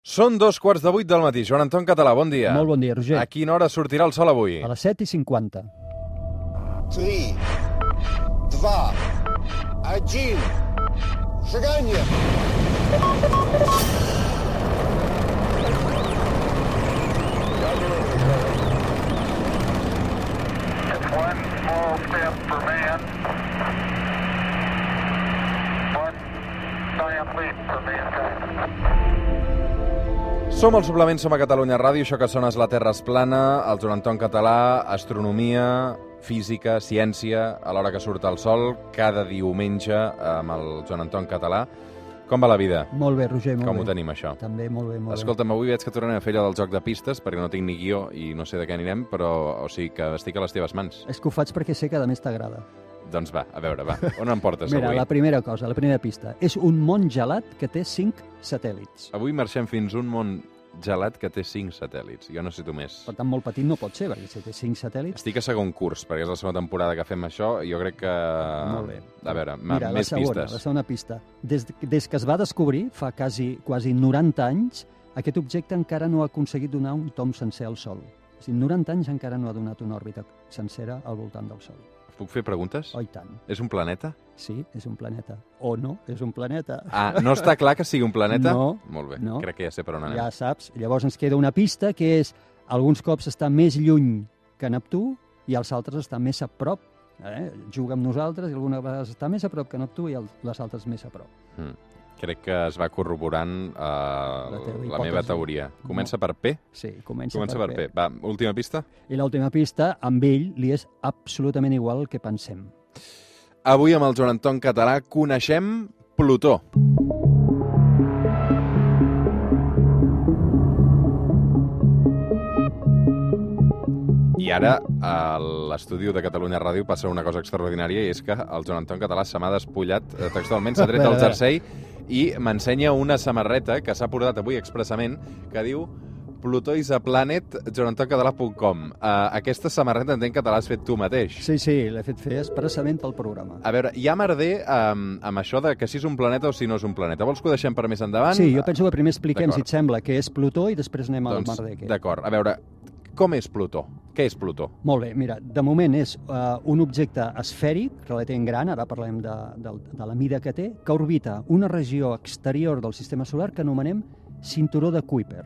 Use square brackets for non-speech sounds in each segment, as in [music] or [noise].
Són dos quarts de vuit del matí. Joan Anton Català, bon dia. Molt bon dia, Roger. A quina hora sortirà el sol avui? A les 7 i 50. 3, 2, 1, seganya! One small step for man, one giant leap for mankind. Som al suplement, som a Catalunya Ràdio, això que sona és La Terra es plana, el Joan Anton Català, astronomia, física, ciència, a l'hora que surt el sol, cada diumenge amb el Joan Anton Català. Com va la vida? Molt bé, Roger, molt Com bé. ho tenim, això? També molt bé, molt Escolta'm, avui veig que tornem a fer allò del joc de pistes, perquè no tinc ni guió i no sé de què anirem, però o sigui que estic a les teves mans. És que ho faig perquè sé que a més t'agrada. Doncs va, a veure, va, on em portes Mira, avui? la primera cosa, la primera pista. És un món gelat que té 5 satèl·lits. Avui marxem fins un món gelat que té 5 satèl·lits. Jo no sé tu més. Per tant, molt petit no pot ser, perquè si té 5 satèl·lits... Estic a segon curs, perquè és la segona temporada que fem això, i jo crec que... Molt bé. A veure, Mira, la més segona, pistes. la segona pista. Des, des que es va descobrir, fa quasi, quasi 90 anys, aquest objecte encara no ha aconseguit donar un tom sencer al Sol. O sigui, 90 anys encara no ha donat una òrbita sencera al voltant del Sol. Puc fer preguntes? Oh, i tant. És un planeta? Sí, és un planeta. O no, és un planeta. Ah, no està clar que sigui un planeta? No, Molt bé, no. crec que ja sé per on anem. Ja saps. Llavors ens queda una pista que és alguns cops està més lluny que Neptú i els altres estan més a prop. Eh? Juga amb nosaltres i algunes vegades està més a prop que Neptú i el, les altres més a prop. Mm. Crec que es va corroborant uh, La la, meva teoria. Comença per P? Sí, comença, Comença per P. Va, última pista? I l'última pista, amb ell li és absolutament igual el que pensem. Avui amb el Joan Anton Català coneixem Plutó. I ara a l'estudi de Catalunya Ràdio passa una cosa extraordinària i és que el Joan Anton Català se m'ha despullat eh, textualment, s'ha tret [laughs] el jersei i m'ensenya una samarreta que s'ha portat avui expressament que diu plutoisaplanet joanantoncatalà.com uh, Aquesta samarreta entenc que te l'has fet tu mateix. Sí, sí, l'he fet fer expressament al programa. A veure, hi ha merder um, amb això de que si és un planeta o si no és un planeta. Vols que ho deixem per més endavant? Sí, jo penso que primer expliquem, si et sembla, què és Plutó i després anem al doncs, merder què. D'acord, a veure, com és Plutó? Què és Plutó? Molt bé, mira, de moment és uh, un objecte esfèric, relativament gran, ara parlem de, de, de la mida que té, que orbita una regió exterior del sistema solar que anomenem cinturó de Kuiper.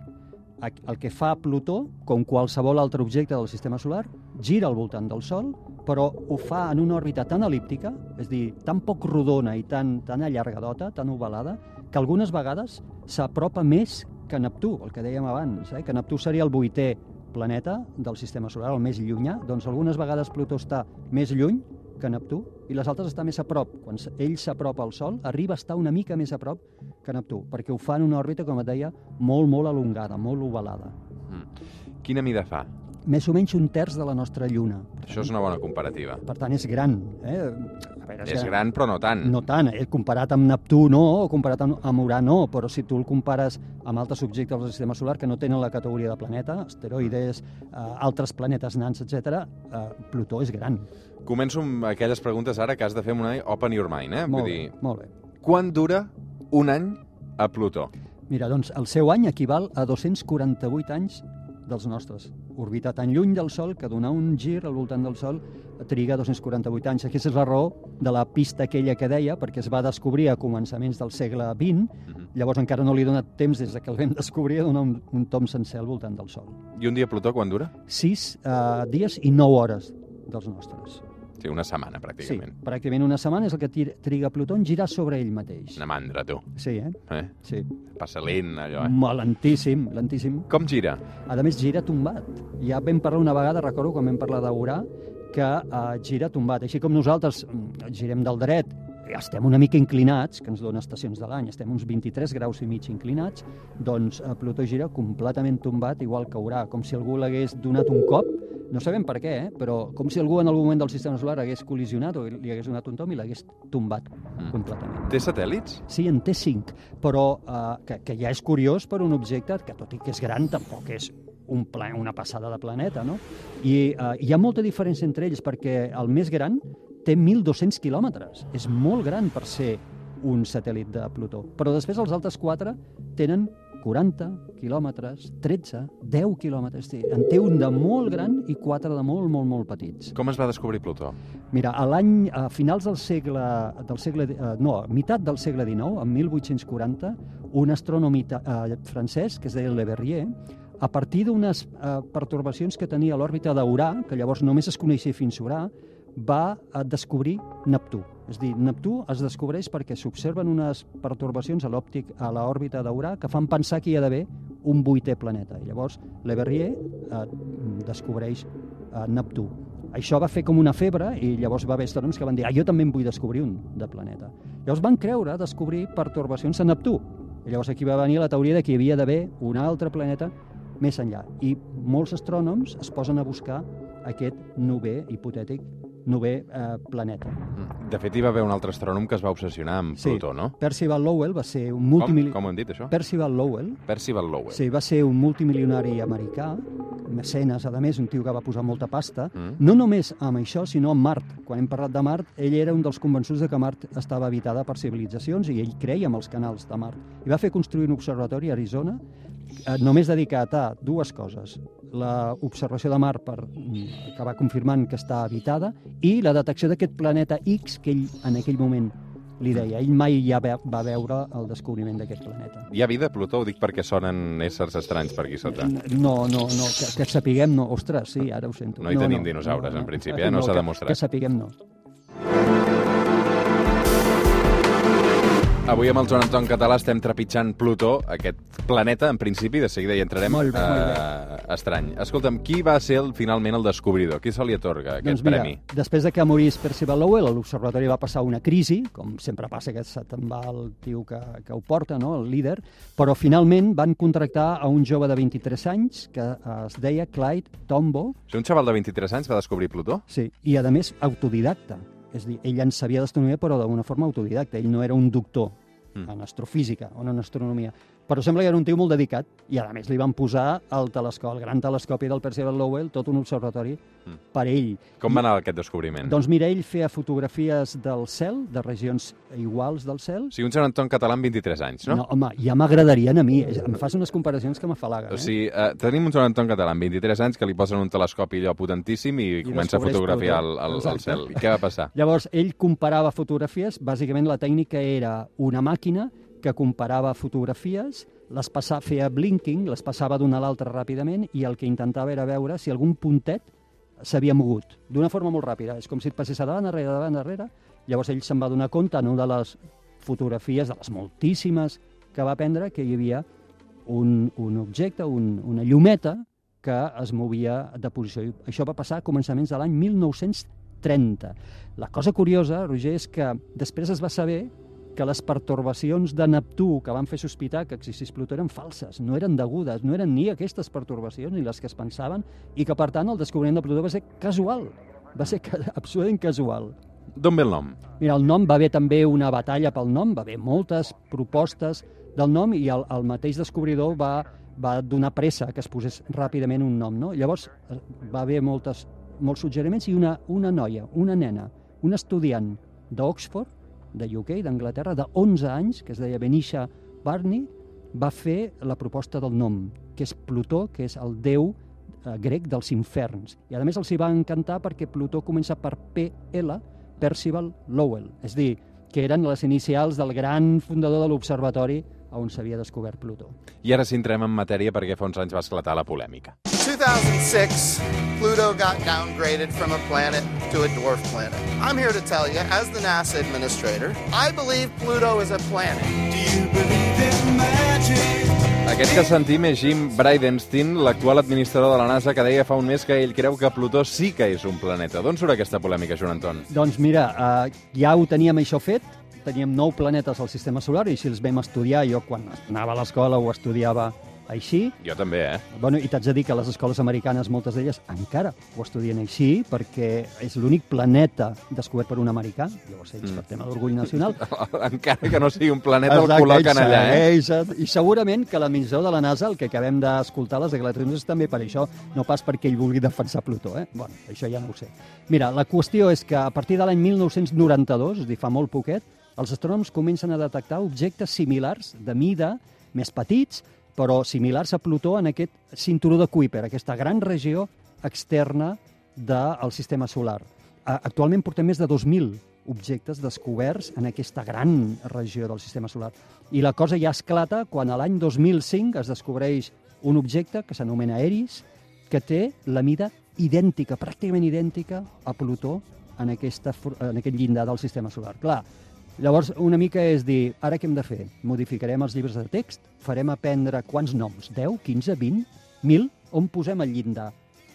El que fa Plutó, com qualsevol altre objecte del sistema solar, gira al voltant del Sol, però ho fa en una òrbita tan elíptica, és dir, tan poc rodona i tan, tan allargadota, tan ovalada, que algunes vegades s'apropa més que Neptú, el que dèiem abans, eh? que Neptú seria el vuitè planeta del sistema solar, el més llunyà, doncs algunes vegades Plutó està més lluny que Neptú i les altres està més a prop. Quan ell s'apropa al Sol, arriba a estar una mica més a prop que Neptú, perquè ho fa en una òrbita, com et deia, molt, molt alongada, molt ovalada. Mm. Quina mida fa? Més o menys un terç de la nostra Lluna. Per Això és una bona comparativa. Per tant, és gran. Eh? A veure, És gran, però no tant. No tant, eh? comparat amb Neptú no, o comparat amb, amb Urà no, però si tu el compares amb altres objectes del sistema solar que no tenen la categoria de planeta, asteroides, eh, altres planetes nans, etc., eh, Plutó és gran. Començo amb aquelles preguntes ara que has de fer amb una open your mind, eh? Molt Vull bé, dir, molt bé. quan dura un any a Plutó? Mira, doncs el seu any equival a 248 anys dels nostres. Orbita tan lluny del Sol que donar un gir al voltant del Sol triga 248 anys. Aquesta és la raó de la pista aquella que deia, perquè es va descobrir a començaments del segle XX, Mhm. llavors encara no li he donat temps des de que el vam descobrir a donar un, un tom sencer al voltant del Sol. I un dia Plutó quan dura? 6 eh, dies i 9 hores dels nostres. Sí, una setmana, Sí, pràcticament. pràcticament una setmana és el que triga Plutó en girar sobre ell mateix. Una mandra, tu. Sí, eh? Eh? Sí. Passa lent, allò, eh? Molt lentíssim, lentíssim. Com gira? A més, gira tombat. Ja vam parlar una vegada, recordo, quan vam parlar d'Urà, que uh, gira tombat. Així com nosaltres mm, girem del dret, estem una mica inclinats, que ens dona estacions de l'any, estem uns 23 graus i mig inclinats, doncs uh, Plutó gira completament tombat, igual que Urà, com si algú l'hagués donat un cop, no sabem per què, eh? però com si algú en algun moment del sistema solar hagués col·lisionat o li hagués donat un tom i l'hagués tombat Mm. completament. Té satèl·lits? Sí, en té cinc, però eh, que, que ja és curiós per un objecte que, tot i que és gran, tampoc és un pla, una passada de planeta, no? I eh, hi ha molta diferència entre ells, perquè el més gran té 1.200 quilòmetres. És molt gran per ser un satèl·lit de Plutó. Però després els altres quatre tenen 40 quilòmetres, 13, 10 quilòmetres. Sí, En té un de molt gran i quatre de molt, molt, molt petits. Com es va descobrir Plutó? Mira, a l'any, a finals del segle, del segle, eh, no, a meitat del segle XIX, en 1840, un astrònom eh, francès, que es deia Le Verrier, a partir d'unes eh, pertorbacions que tenia l'òrbita d'Urà, que llavors només es coneixia fins a Urà, va a descobrir Neptú. És dir, Neptú es descobreix perquè s'observen unes pertorbacions a l'òptic a l'òrbita d'Urà que fan pensar que hi ha d'haver un vuitè planeta. I llavors, Le Verrier eh, descobreix eh, Neptú. Això va fer com una febre i llavors va haver astrònoms que van dir ah, jo també en vull descobrir un de planeta. Llavors van creure descobrir pertorbacions a Neptú. I llavors aquí va venir la teoria de que hi havia d'haver un altre planeta més enllà. I molts astrònoms es posen a buscar aquest novè hipotètic novè eh, planeta. Mm. De fet, hi va haver un altre astrònom que es va obsessionar amb Sí. Plutó, no? Percival Lowell va ser un Com? multimili... Com ho hem dit, això? Percival Lowell Percival Lowell. Sí, va ser un multimilionari americà, mecenes, a més, un tio que va posar molta pasta, Mm. no només amb això, sinó amb Mart. Quan hem parlat de Mart, ell era un dels convençuts de que Mart estava habitada per civilitzacions i ell creia en els canals de Mart. I va fer construir un observatori a Arizona eh, només dedicat a dues coses. L'observació de Mart per, mm, que va confirmant que està habitada i la detecció d'aquest planeta X que ell en aquell moment li deia. Ell mai ja ve- va veure el descobriment d'aquest planeta. Hi ha vida a Plutó? Ho dic perquè sonen éssers estranys per aquí sota. No, no, no, que, que sapiguem no. Ostres, sí, ara ho sento. No hi tenim dinosaures, en principi, eh? No s'ha que- demostrat. Que sapiguem no. Avui amb el Joan Anton Català estem trepitjant Plutó, aquest planeta, en principi, de seguida hi entrarem. Molt bé, molt eh, estrany. Escolta'm, qui va ser el, finalment el descobridor? Qui se li atorga aquest doncs mira, premi? després de que morís Percival Lowell, l'observatori va passar una crisi, com sempre passa que se te'n va el tio que, que ho porta, no? el líder, però finalment van contractar a un jove de 23 anys que es deia Clyde Tombaugh, O sigui, un xaval de 23 anys va descobrir Plutó? sí, i a més autodidacta. És dir, ell en sabia d'astronomia però d'una forma autodidacta. Ell no era un doctor Mm. en astrofísica o en astronomia. Però sembla que era un tio molt dedicat i a més li van posar el telescopi, el gran telescopi del Percival Lowell, tot un observatori Mm. per ell. Com va anar aquest descobriment? Doncs mira, ell feia fotografies del cel, de regions iguals del cel. O sigui, un Joan Anton català amb 23 anys, no? no home, ja m'agradarien a mi. Em fas unes comparacions que m'afalaguen. O sigui, eh, tenim un Joan Anton català amb 23 anys que li posen un telescopi allò potentíssim i, I comença a fotografiar el, el, el cel. I què va passar? Llavors, ell comparava fotografies, bàsicament la tècnica era una màquina que comparava fotografies, les passa, feia blinking, les passava d'una a l'altra ràpidament i el que intentava era veure si algun puntet s'havia mogut, d'una forma molt ràpida. És com si et passés a davant, darrere, davant, darrere. Llavors ell se'n va donar compte en una de les fotografies, de les moltíssimes que va prendre, que hi havia un, un objecte, un, una llumeta que es movia de posició. Això va passar a començaments de l'any 1930. La cosa curiosa, Roger, és que després es va saber que les pertorbacions de Neptú que van fer sospitar que existís Plutó eren falses, no eren degudes, no eren ni aquestes pertorbacions ni les que es pensaven, i que, per tant, el descobriment de Plutó va ser casual, va ser absolutament casual. D'on ve el nom? Mira, el nom va haver també una batalla pel nom, va haver moltes propostes del nom i el, el mateix descobridor va, va donar pressa que es posés ràpidament un nom. No? Llavors eh, va haver moltes, molts suggeriments i una, una noia, una nena, un estudiant d'Oxford, de UK, d'Anglaterra, de 11 anys, que es deia Benisha Barney, va fer la proposta del nom, que és Plutó, que és el déu eh, grec dels inferns. I a més els hi va encantar perquè Plutó comença per PL, Percival Lowell, és dir, que eren les inicials del gran fundador de l'observatori on s'havia descobert Plutó. I ara sí entrem en matèria perquè fa uns anys va esclatar la polèmica. 2006, Pluto got downgraded from a planet to a dwarf planet. I'm here to tell you, as the NASA administrator, I believe Pluto is a planet. Aquest que sentim és Jim Bridenstine, l'actual administrador de la NASA, que deia fa un mes que ell creu que Plutó sí que és un planeta. D'on surt aquesta polèmica, Joan Anton? Doncs mira, eh, ja ho teníem això fet, teníem nou planetes al sistema solar i si els vam estudiar, jo quan anava a l'escola ho estudiava així, Jo també, eh? Bueno, i t'haig de dir que les escoles americanes, moltes d'elles, encara ho estudien així, perquè és l'únic planeta descobert per un americà, llavors ells, Mm. per tema d'orgull nacional, [laughs] Encara que no sigui un planeta, el Exacte, col·loquen ell allà, eh? segueix, I segurament que l'administrador de la NASA, el que acabem d'escoltar, les declaracions, és també per això, no pas perquè ell vulgui defensar Plutó. Eh? Bueno, això ja no ho sé. Mira, la qüestió és que a partir de l'any 1992, és dir, fa molt poquet, els astrònoms comencen a detectar objectes similars de mida, més petits, però similars a Plutó en aquest cinturó de Kuiper, aquesta gran regió externa del sistema solar. Actualment portem més de 2.000 objectes descoberts en aquesta gran regió del sistema solar. I la cosa ja esclata quan a l'any 2005 es descobreix un objecte que s'anomena Eris, que té la mida idèntica, pràcticament idèntica a Plutó en, aquesta, en aquest llindar del sistema solar. Clar, llavors una mica és dir, ara què hem de fer? Modificarem els llibres de text? Farem aprendre quants noms? 10, 15, 20, 1.000? On posem el llindar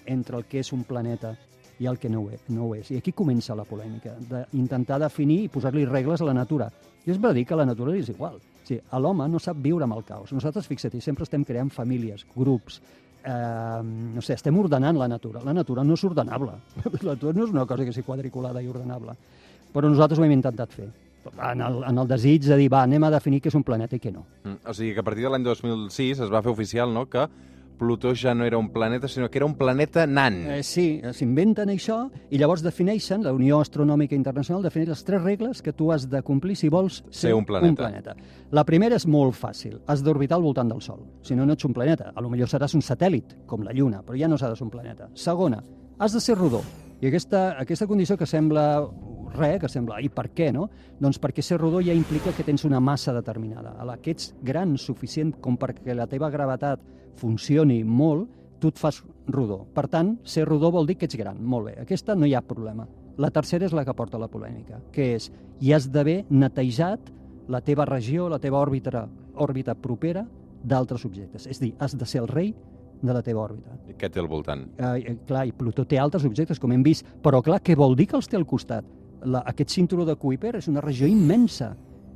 entre el que és un planeta i el que no ho, és, no ho és? I aquí comença la polèmica, d'intentar definir i posar-li regles a la natura. I és veritat dir que la natura és igual. O sigui, l'home no sap viure amb el caos. Nosaltres, fixa't, sempre estem creant famílies, grups, eh, no sé, estem ordenant la natura. La natura no és ordenable. [laughs] La natura no és una cosa que sigui quadriculada i ordenable. Però nosaltres ho hem intentat fer. En el, en el desig de dir, va, anem a definir què és un planeta i què no. Mm, O sigui que a partir de l'any 2006 es va fer oficial no, que Plutó ja no era un planeta, sinó que era un planeta nan. Eh, sí, s'inventen això i llavors defineixen, la Unió Astronòmica Internacional defineix les tres regles que tu has de complir si vols ser, Ser un planeta. un planeta. La primera és molt fàcil, has d'orbitar al voltant del Sol. Si no, no ets un planeta. A lo millor seràs un satèl·lit, com la Lluna, però ja no seràs un planeta. Segona, has de ser rodó. I aquesta, aquesta condició que sembla res, que sembla, i per què, no? Doncs perquè ser rodó ja implica que tens una massa determinada. A la que ets gran, suficient com perquè la teva gravetat funcioni molt, tu et fas rodó. Per tant, ser rodó vol dir que ets gran. Molt bé, aquesta no hi ha problema. La tercera és la que porta la polèmica, que és hi has d'haver netejat la teva regió, la teva òrbita, òrbita propera d'altres objectes. És dir, has de ser el rei de la teva òrbita. Què té al voltant? Eh, clar, i Plutó té altres objectes, com hem vist, però clar, què vol dir que els té al costat? La, aquest cinturó de Kuiper és una regió immensa.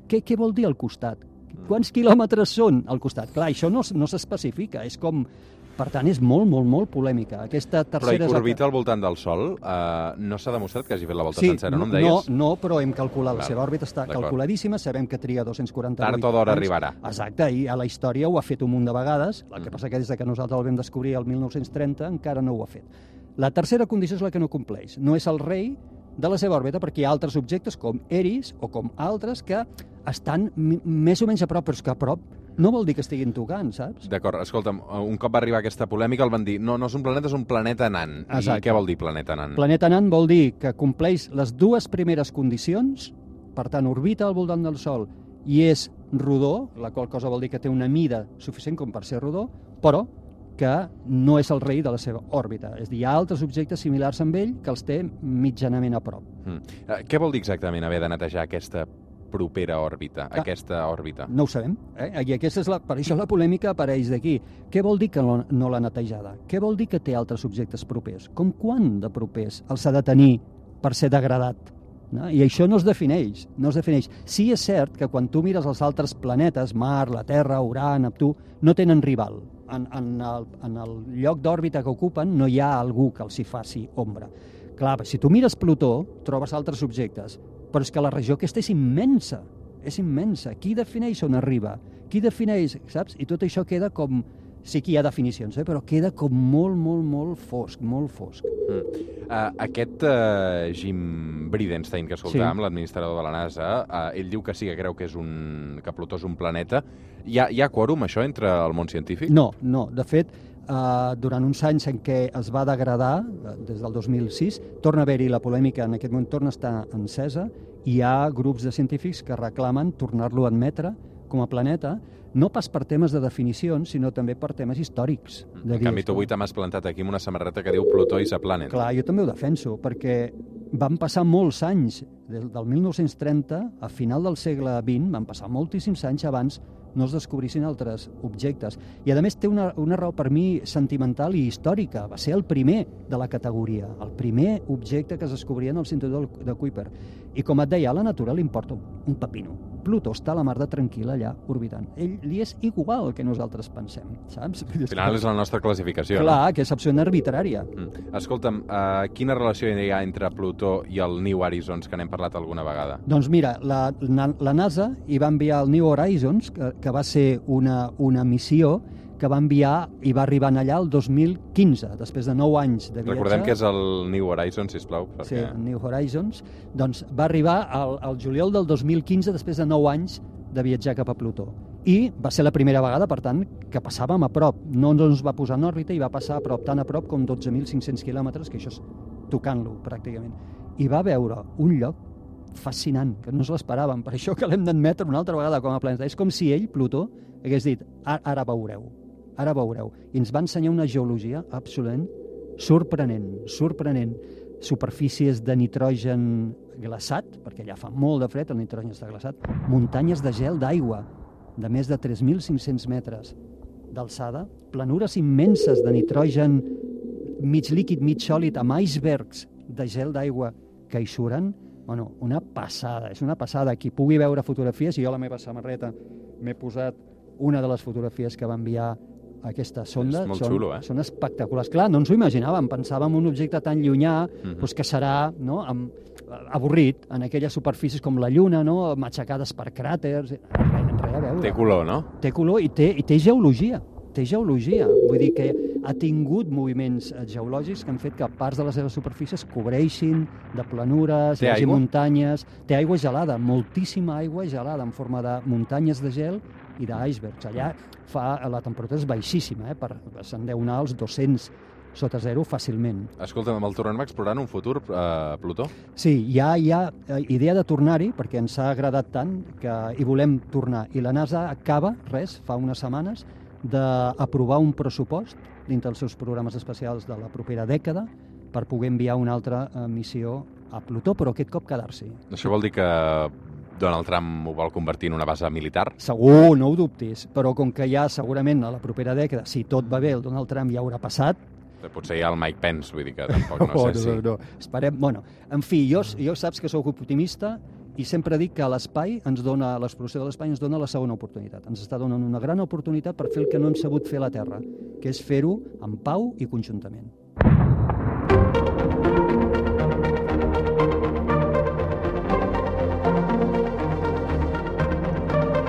Què, què vol dir al costat? Quants quilòmetres són al costat? Clar, això no, no s'especifica, és com... Per tant, és molt, molt, molt polèmica. Aquesta Però i tercera... que és la orbita al voltant del Sol, eh, no s'ha demostrat que hagi fet la volta Sí, sencera, no em no, deies? no, però hem calculat, la seva òrbita està calculadíssima, sabem que tria 248 Tard o d'hora arribarà. Exacte, i a la història ho ha fet un munt de vegades, el Mm. que passa que des de que nosaltres el vam descobrir el 1930 encara no ho ha fet. La tercera condició és la que no compleix. No és el rei de la seva òrbita perquè hi ha altres objectes com Eris o com altres que estan més o menys a prop, però és que a prop no vol dir que estiguin tocant, saps? D'acord, escolta'm, eh, un cop va arribar aquesta polèmica el van dir no, no és un planeta, és un planeta nan. Exacte. I què vol dir planeta nan? Planeta nan vol dir que compleix les dues primeres condicions, per tant, orbita al voltant del Sol i és rodó, la qual cosa vol dir que té una mida suficient com per ser rodó, però que no és el rei de la seva òrbita. És a dir, hi ha altres objectes similars amb ell que els té mitjanament a prop. Mm. Eh, què vol dir exactament haver de netejar aquesta propera òrbita, Ah. aquesta òrbita? No ho sabem. Eh? I aquesta és la, per això la polèmica apareix d'aquí. Què vol dir que no, no l'ha netejada? Què vol dir que té altres objectes propers? Com quan de propers els ha de tenir per ser degradat? No? I això no es defineix, no es defineix. Sí és cert que quan tu mires els altres planetes, Mar, la Terra, Urà, Neptú, no tenen rival. En, en, el, en el lloc d'òrbita que ocupen no hi ha algú que els hi faci ombra. Clar, si tu mires Plutó, trobes altres objectes, però és que la regió aquesta és immensa, és immensa. Qui defineix on arriba? Qui defineix, saps? I tot això queda com... Sí que hi ha definicions, eh? però queda com molt, molt, molt fosc, molt fosc. Mm. Uh, aquest uh, Jim Bridenstine que escoltàvem, sí. l'administrador de la NASA, uh, ell diu que sí, que creu que, és un, que Plutó és un planeta. Hi ha, hi ha quòrum, això, entre el món científic? No, no. De fet, eh, durant uns anys en què es va degradar, eh, des del 2006, torna a haver-hi la polèmica, en aquest moment torna a estar encesa, i hi ha grups de científics que reclamen tornar-lo a admetre com a planeta, no pas per temes de definicions, sinó també per temes històrics. De En canvi, tu avui te m'has plantat aquí amb una samarreta que diu Plutó a planet. Clar, jo també ho defenso, perquè van passar molts anys, des del 1930 a final del segle XX, van passar moltíssims anys abans no es descobrissin altres objectes. I a més té una, una raó per mi sentimental i històrica. Va ser el primer de la categoria, el primer objecte que es descobria en el cinturó de Kuiper. I com et deia, a la natura li importa un pepino. Plutó està a la mar de tranquil allà orbitant. Ell li és igual que nosaltres pensem, saps? Al final és la nostra classificació, Clar, que és absolutament arbitrària. no? Mm. Escolta'm, uh, quina relació hi ha entre Plutó i el New Horizons, que n'hem parlat alguna vegada? Doncs mira, la, la, la NASA hi va enviar el New Horizons, que, que va ser una, una missió que va enviar i va arribar allà el 2015, després de 9 anys de viatge. Recordem que és el New Horizons, sisplau, Sí, perquè... New Horizons. Doncs va arribar al, al juliol del 2015, després de 9 anys de viatjar cap a Plutó. i va ser la primera vegada, per tant, que passàvem a prop. No ens va posar en òrbita i va passar a prop, tan a prop com 12.500 quilòmetres, que això és tocant-lo, pràcticament. I va veure un lloc fascinant, que no ens l'esperàvem, per això que l'hem d'admetre una altra vegada com a planeta. És com si ell, Plutó, hagués dit, "Ara- ara veureu, ara veureu. I ens va ensenyar una geologia absolutament sorprenent, sorprenent. Superfícies de nitrogen glaçat, perquè allà fa molt de fred, el nitrogen està glaçat, muntanyes de gel d'aigua de més de 3.500 metres d'alçada, planures immenses de nitrogen mig líquid, mig sòlid, amb icebergs de gel d'aigua que hi suren, bueno, una passada, és una passada. Qui pugui veure fotografies, i jo a la meva samarreta m'he posat una de les fotografies que va enviar aquesta sonda. És són, xulo, eh? Són espectaculars. Clar, no ens ho imaginàvem, pensàvem en un objecte tan llunyà Mhm. doncs que serà no, amb, avorrit en aquelles superfícies com la Lluna, no, matxacades per cràters, res, res a veure Té color, no? té color i té, i té geologia. Té geologia. Vull dir que ha tingut moviments eh, geològics que han fet que parts de les seves superfícies cobreixin de planures, Té hi hagi aigua? muntanyes... Té aigua gelada, moltíssima aigua gelada en forma de muntanyes de gel i d'icebergs. Allà fa, la temperatura és baixíssima, eh? per, se'n deu anar als 200 sota zero fàcilment. Escolta'm, el tornem a explorar en un futur, eh, Plutó? Sí, hi ha, hi ha eh, idea de tornar-hi, perquè ens ha agradat tant que hi volem tornar. I la NASA acaba, res, fa unes setmanes, d'aprovar un pressupost dintre dels seus programes especials de la propera dècada per poder enviar una altra eh, missió a Plutó, però aquest cop quedar-s'hi. Això vol dir que Donald Trump ho vol convertir en una base militar? Segur, no ho dubtis, però com que ja segurament a la propera dècada, si tot va bé, el Donald Trump ja haurà passat, Potser hi ha el Mike Pence, vull dir que tampoc no [laughs] Oh, sé si... no, no. Esperem, bueno, en fi, jo, jo saps que sóc optimista i sempre dic que l'espai ens dona, l'exploració de l'espai ens dona la segona oportunitat. Ens està donant una gran oportunitat per fer el que no hem sabut fer a la Terra, que és fer-ho en pau i conjuntament.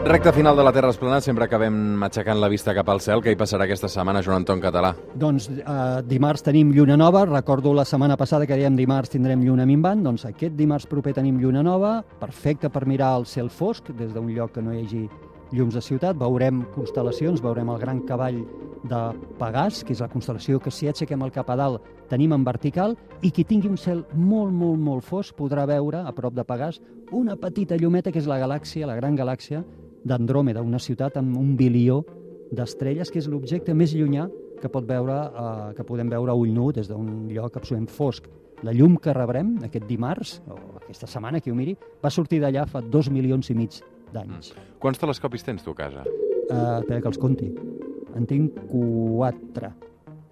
Recte final de la Terra Esplana, sempre acabem matxacant la vista cap al cel. Què hi passarà aquesta setmana, Joan Anton Català? Doncs eh, dimarts tenim lluna nova, recordo la setmana passada que dèiem dimarts tindrem lluna minvant, doncs aquest dimarts proper tenim lluna nova, perfecte per mirar el cel fosc des d'un lloc que no hi hagi llums de ciutat, veurem constel·lacions, veurem el gran cavall de Pegàs, que és la constel·lació que si aixequem el cap a dalt tenim en vertical, i qui tingui un cel molt, molt, molt fosc podrà veure, a prop de Pegàs, una petita llumeta que és la galàxia, la gran galàxia d'Andròmeda, una ciutat amb un bilió d'estrelles, que és l'objecte més llunyà que, pot veure, eh, que podem veure a ull nu des d'un lloc absolutament fosc. La llum que rebrem aquest dimarts, o aquesta setmana, que ho miri, va sortir d'allà fa dos milions i mig d'anys. Quants telescopis tens tu a casa? Uh, espera que els conti. En tinc quatre,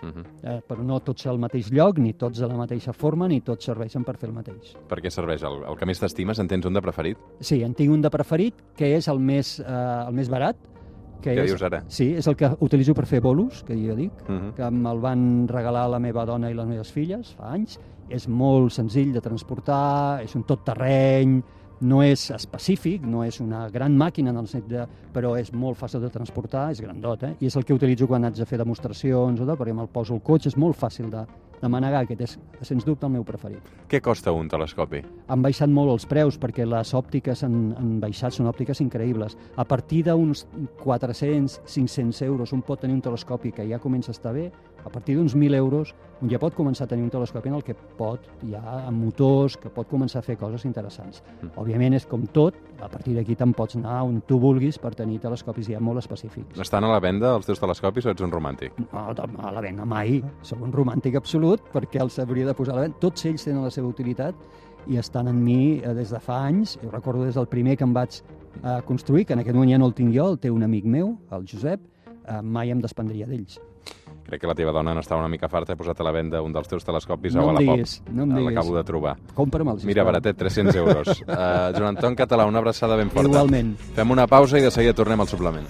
Uh -huh. eh, però no tots al mateix lloc, ni tots de la mateixa forma, ni tots serveixen per fer el mateix. Per què serveix? El, el que més t'estimes? En tens un de preferit? Sí, en tinc un de preferit, que és el més, eh, el més barat. Que Què és, dius ara? Sí, és el que utilitzo per fer bolos, que jo dic, Uh -huh. que me'l van regalar la meva dona i les meves filles fa anys. És molt senzill de transportar, és un tot terreny, no és específic, no és una gran màquina en el sentit de... però és molt fàcil de transportar, és grandot, eh? I és el que utilitzo quan haig de fer demostracions o tal, perquè me'l poso al cotxe, és molt fàcil de, de manegar, aquest és, sens dubte, el meu preferit. Què costa un telescopi? Han baixat molt els preus perquè les òptiques han, han baixat, són òptiques increïbles. A partir d'uns 400-500 euros un pot tenir un telescopi que ja comença a estar bé, a partir d'uns 1.000 euros un ja pot començar a tenir un telescopi en el que pot, ja amb motors, que pot començar a fer coses interessants. Mm. Òbviament és com tot, a partir d'aquí te'n pots anar on tu vulguis per tenir telescopis ja molt específics. Estan a la venda els teus telescopis o ets un romàntic? No, a la venda mai. Soc un romàntic absolut perquè els hauria de posar a la venda. Tots ells tenen la seva utilitat i estan en mi eh, des de fa anys. Jo recordo des del primer que em vaig eh, construir, que en aquest moment ja no el tinc jo, el té un amic meu, el Josep, eh, mai em despendria d'ells. Crec que la teva dona n'està una mica farta. He posat a la venda un dels teus telescopis No a Wallapop. no em diguis. L'acabo de trobar. Compra'm-els. Mira, sisplau. baratet, 300 euros. Uh, [laughs] Joan Anton Català, una abraçada ben forta. Igualment. Fem una pausa i de seguida tornem al suplement.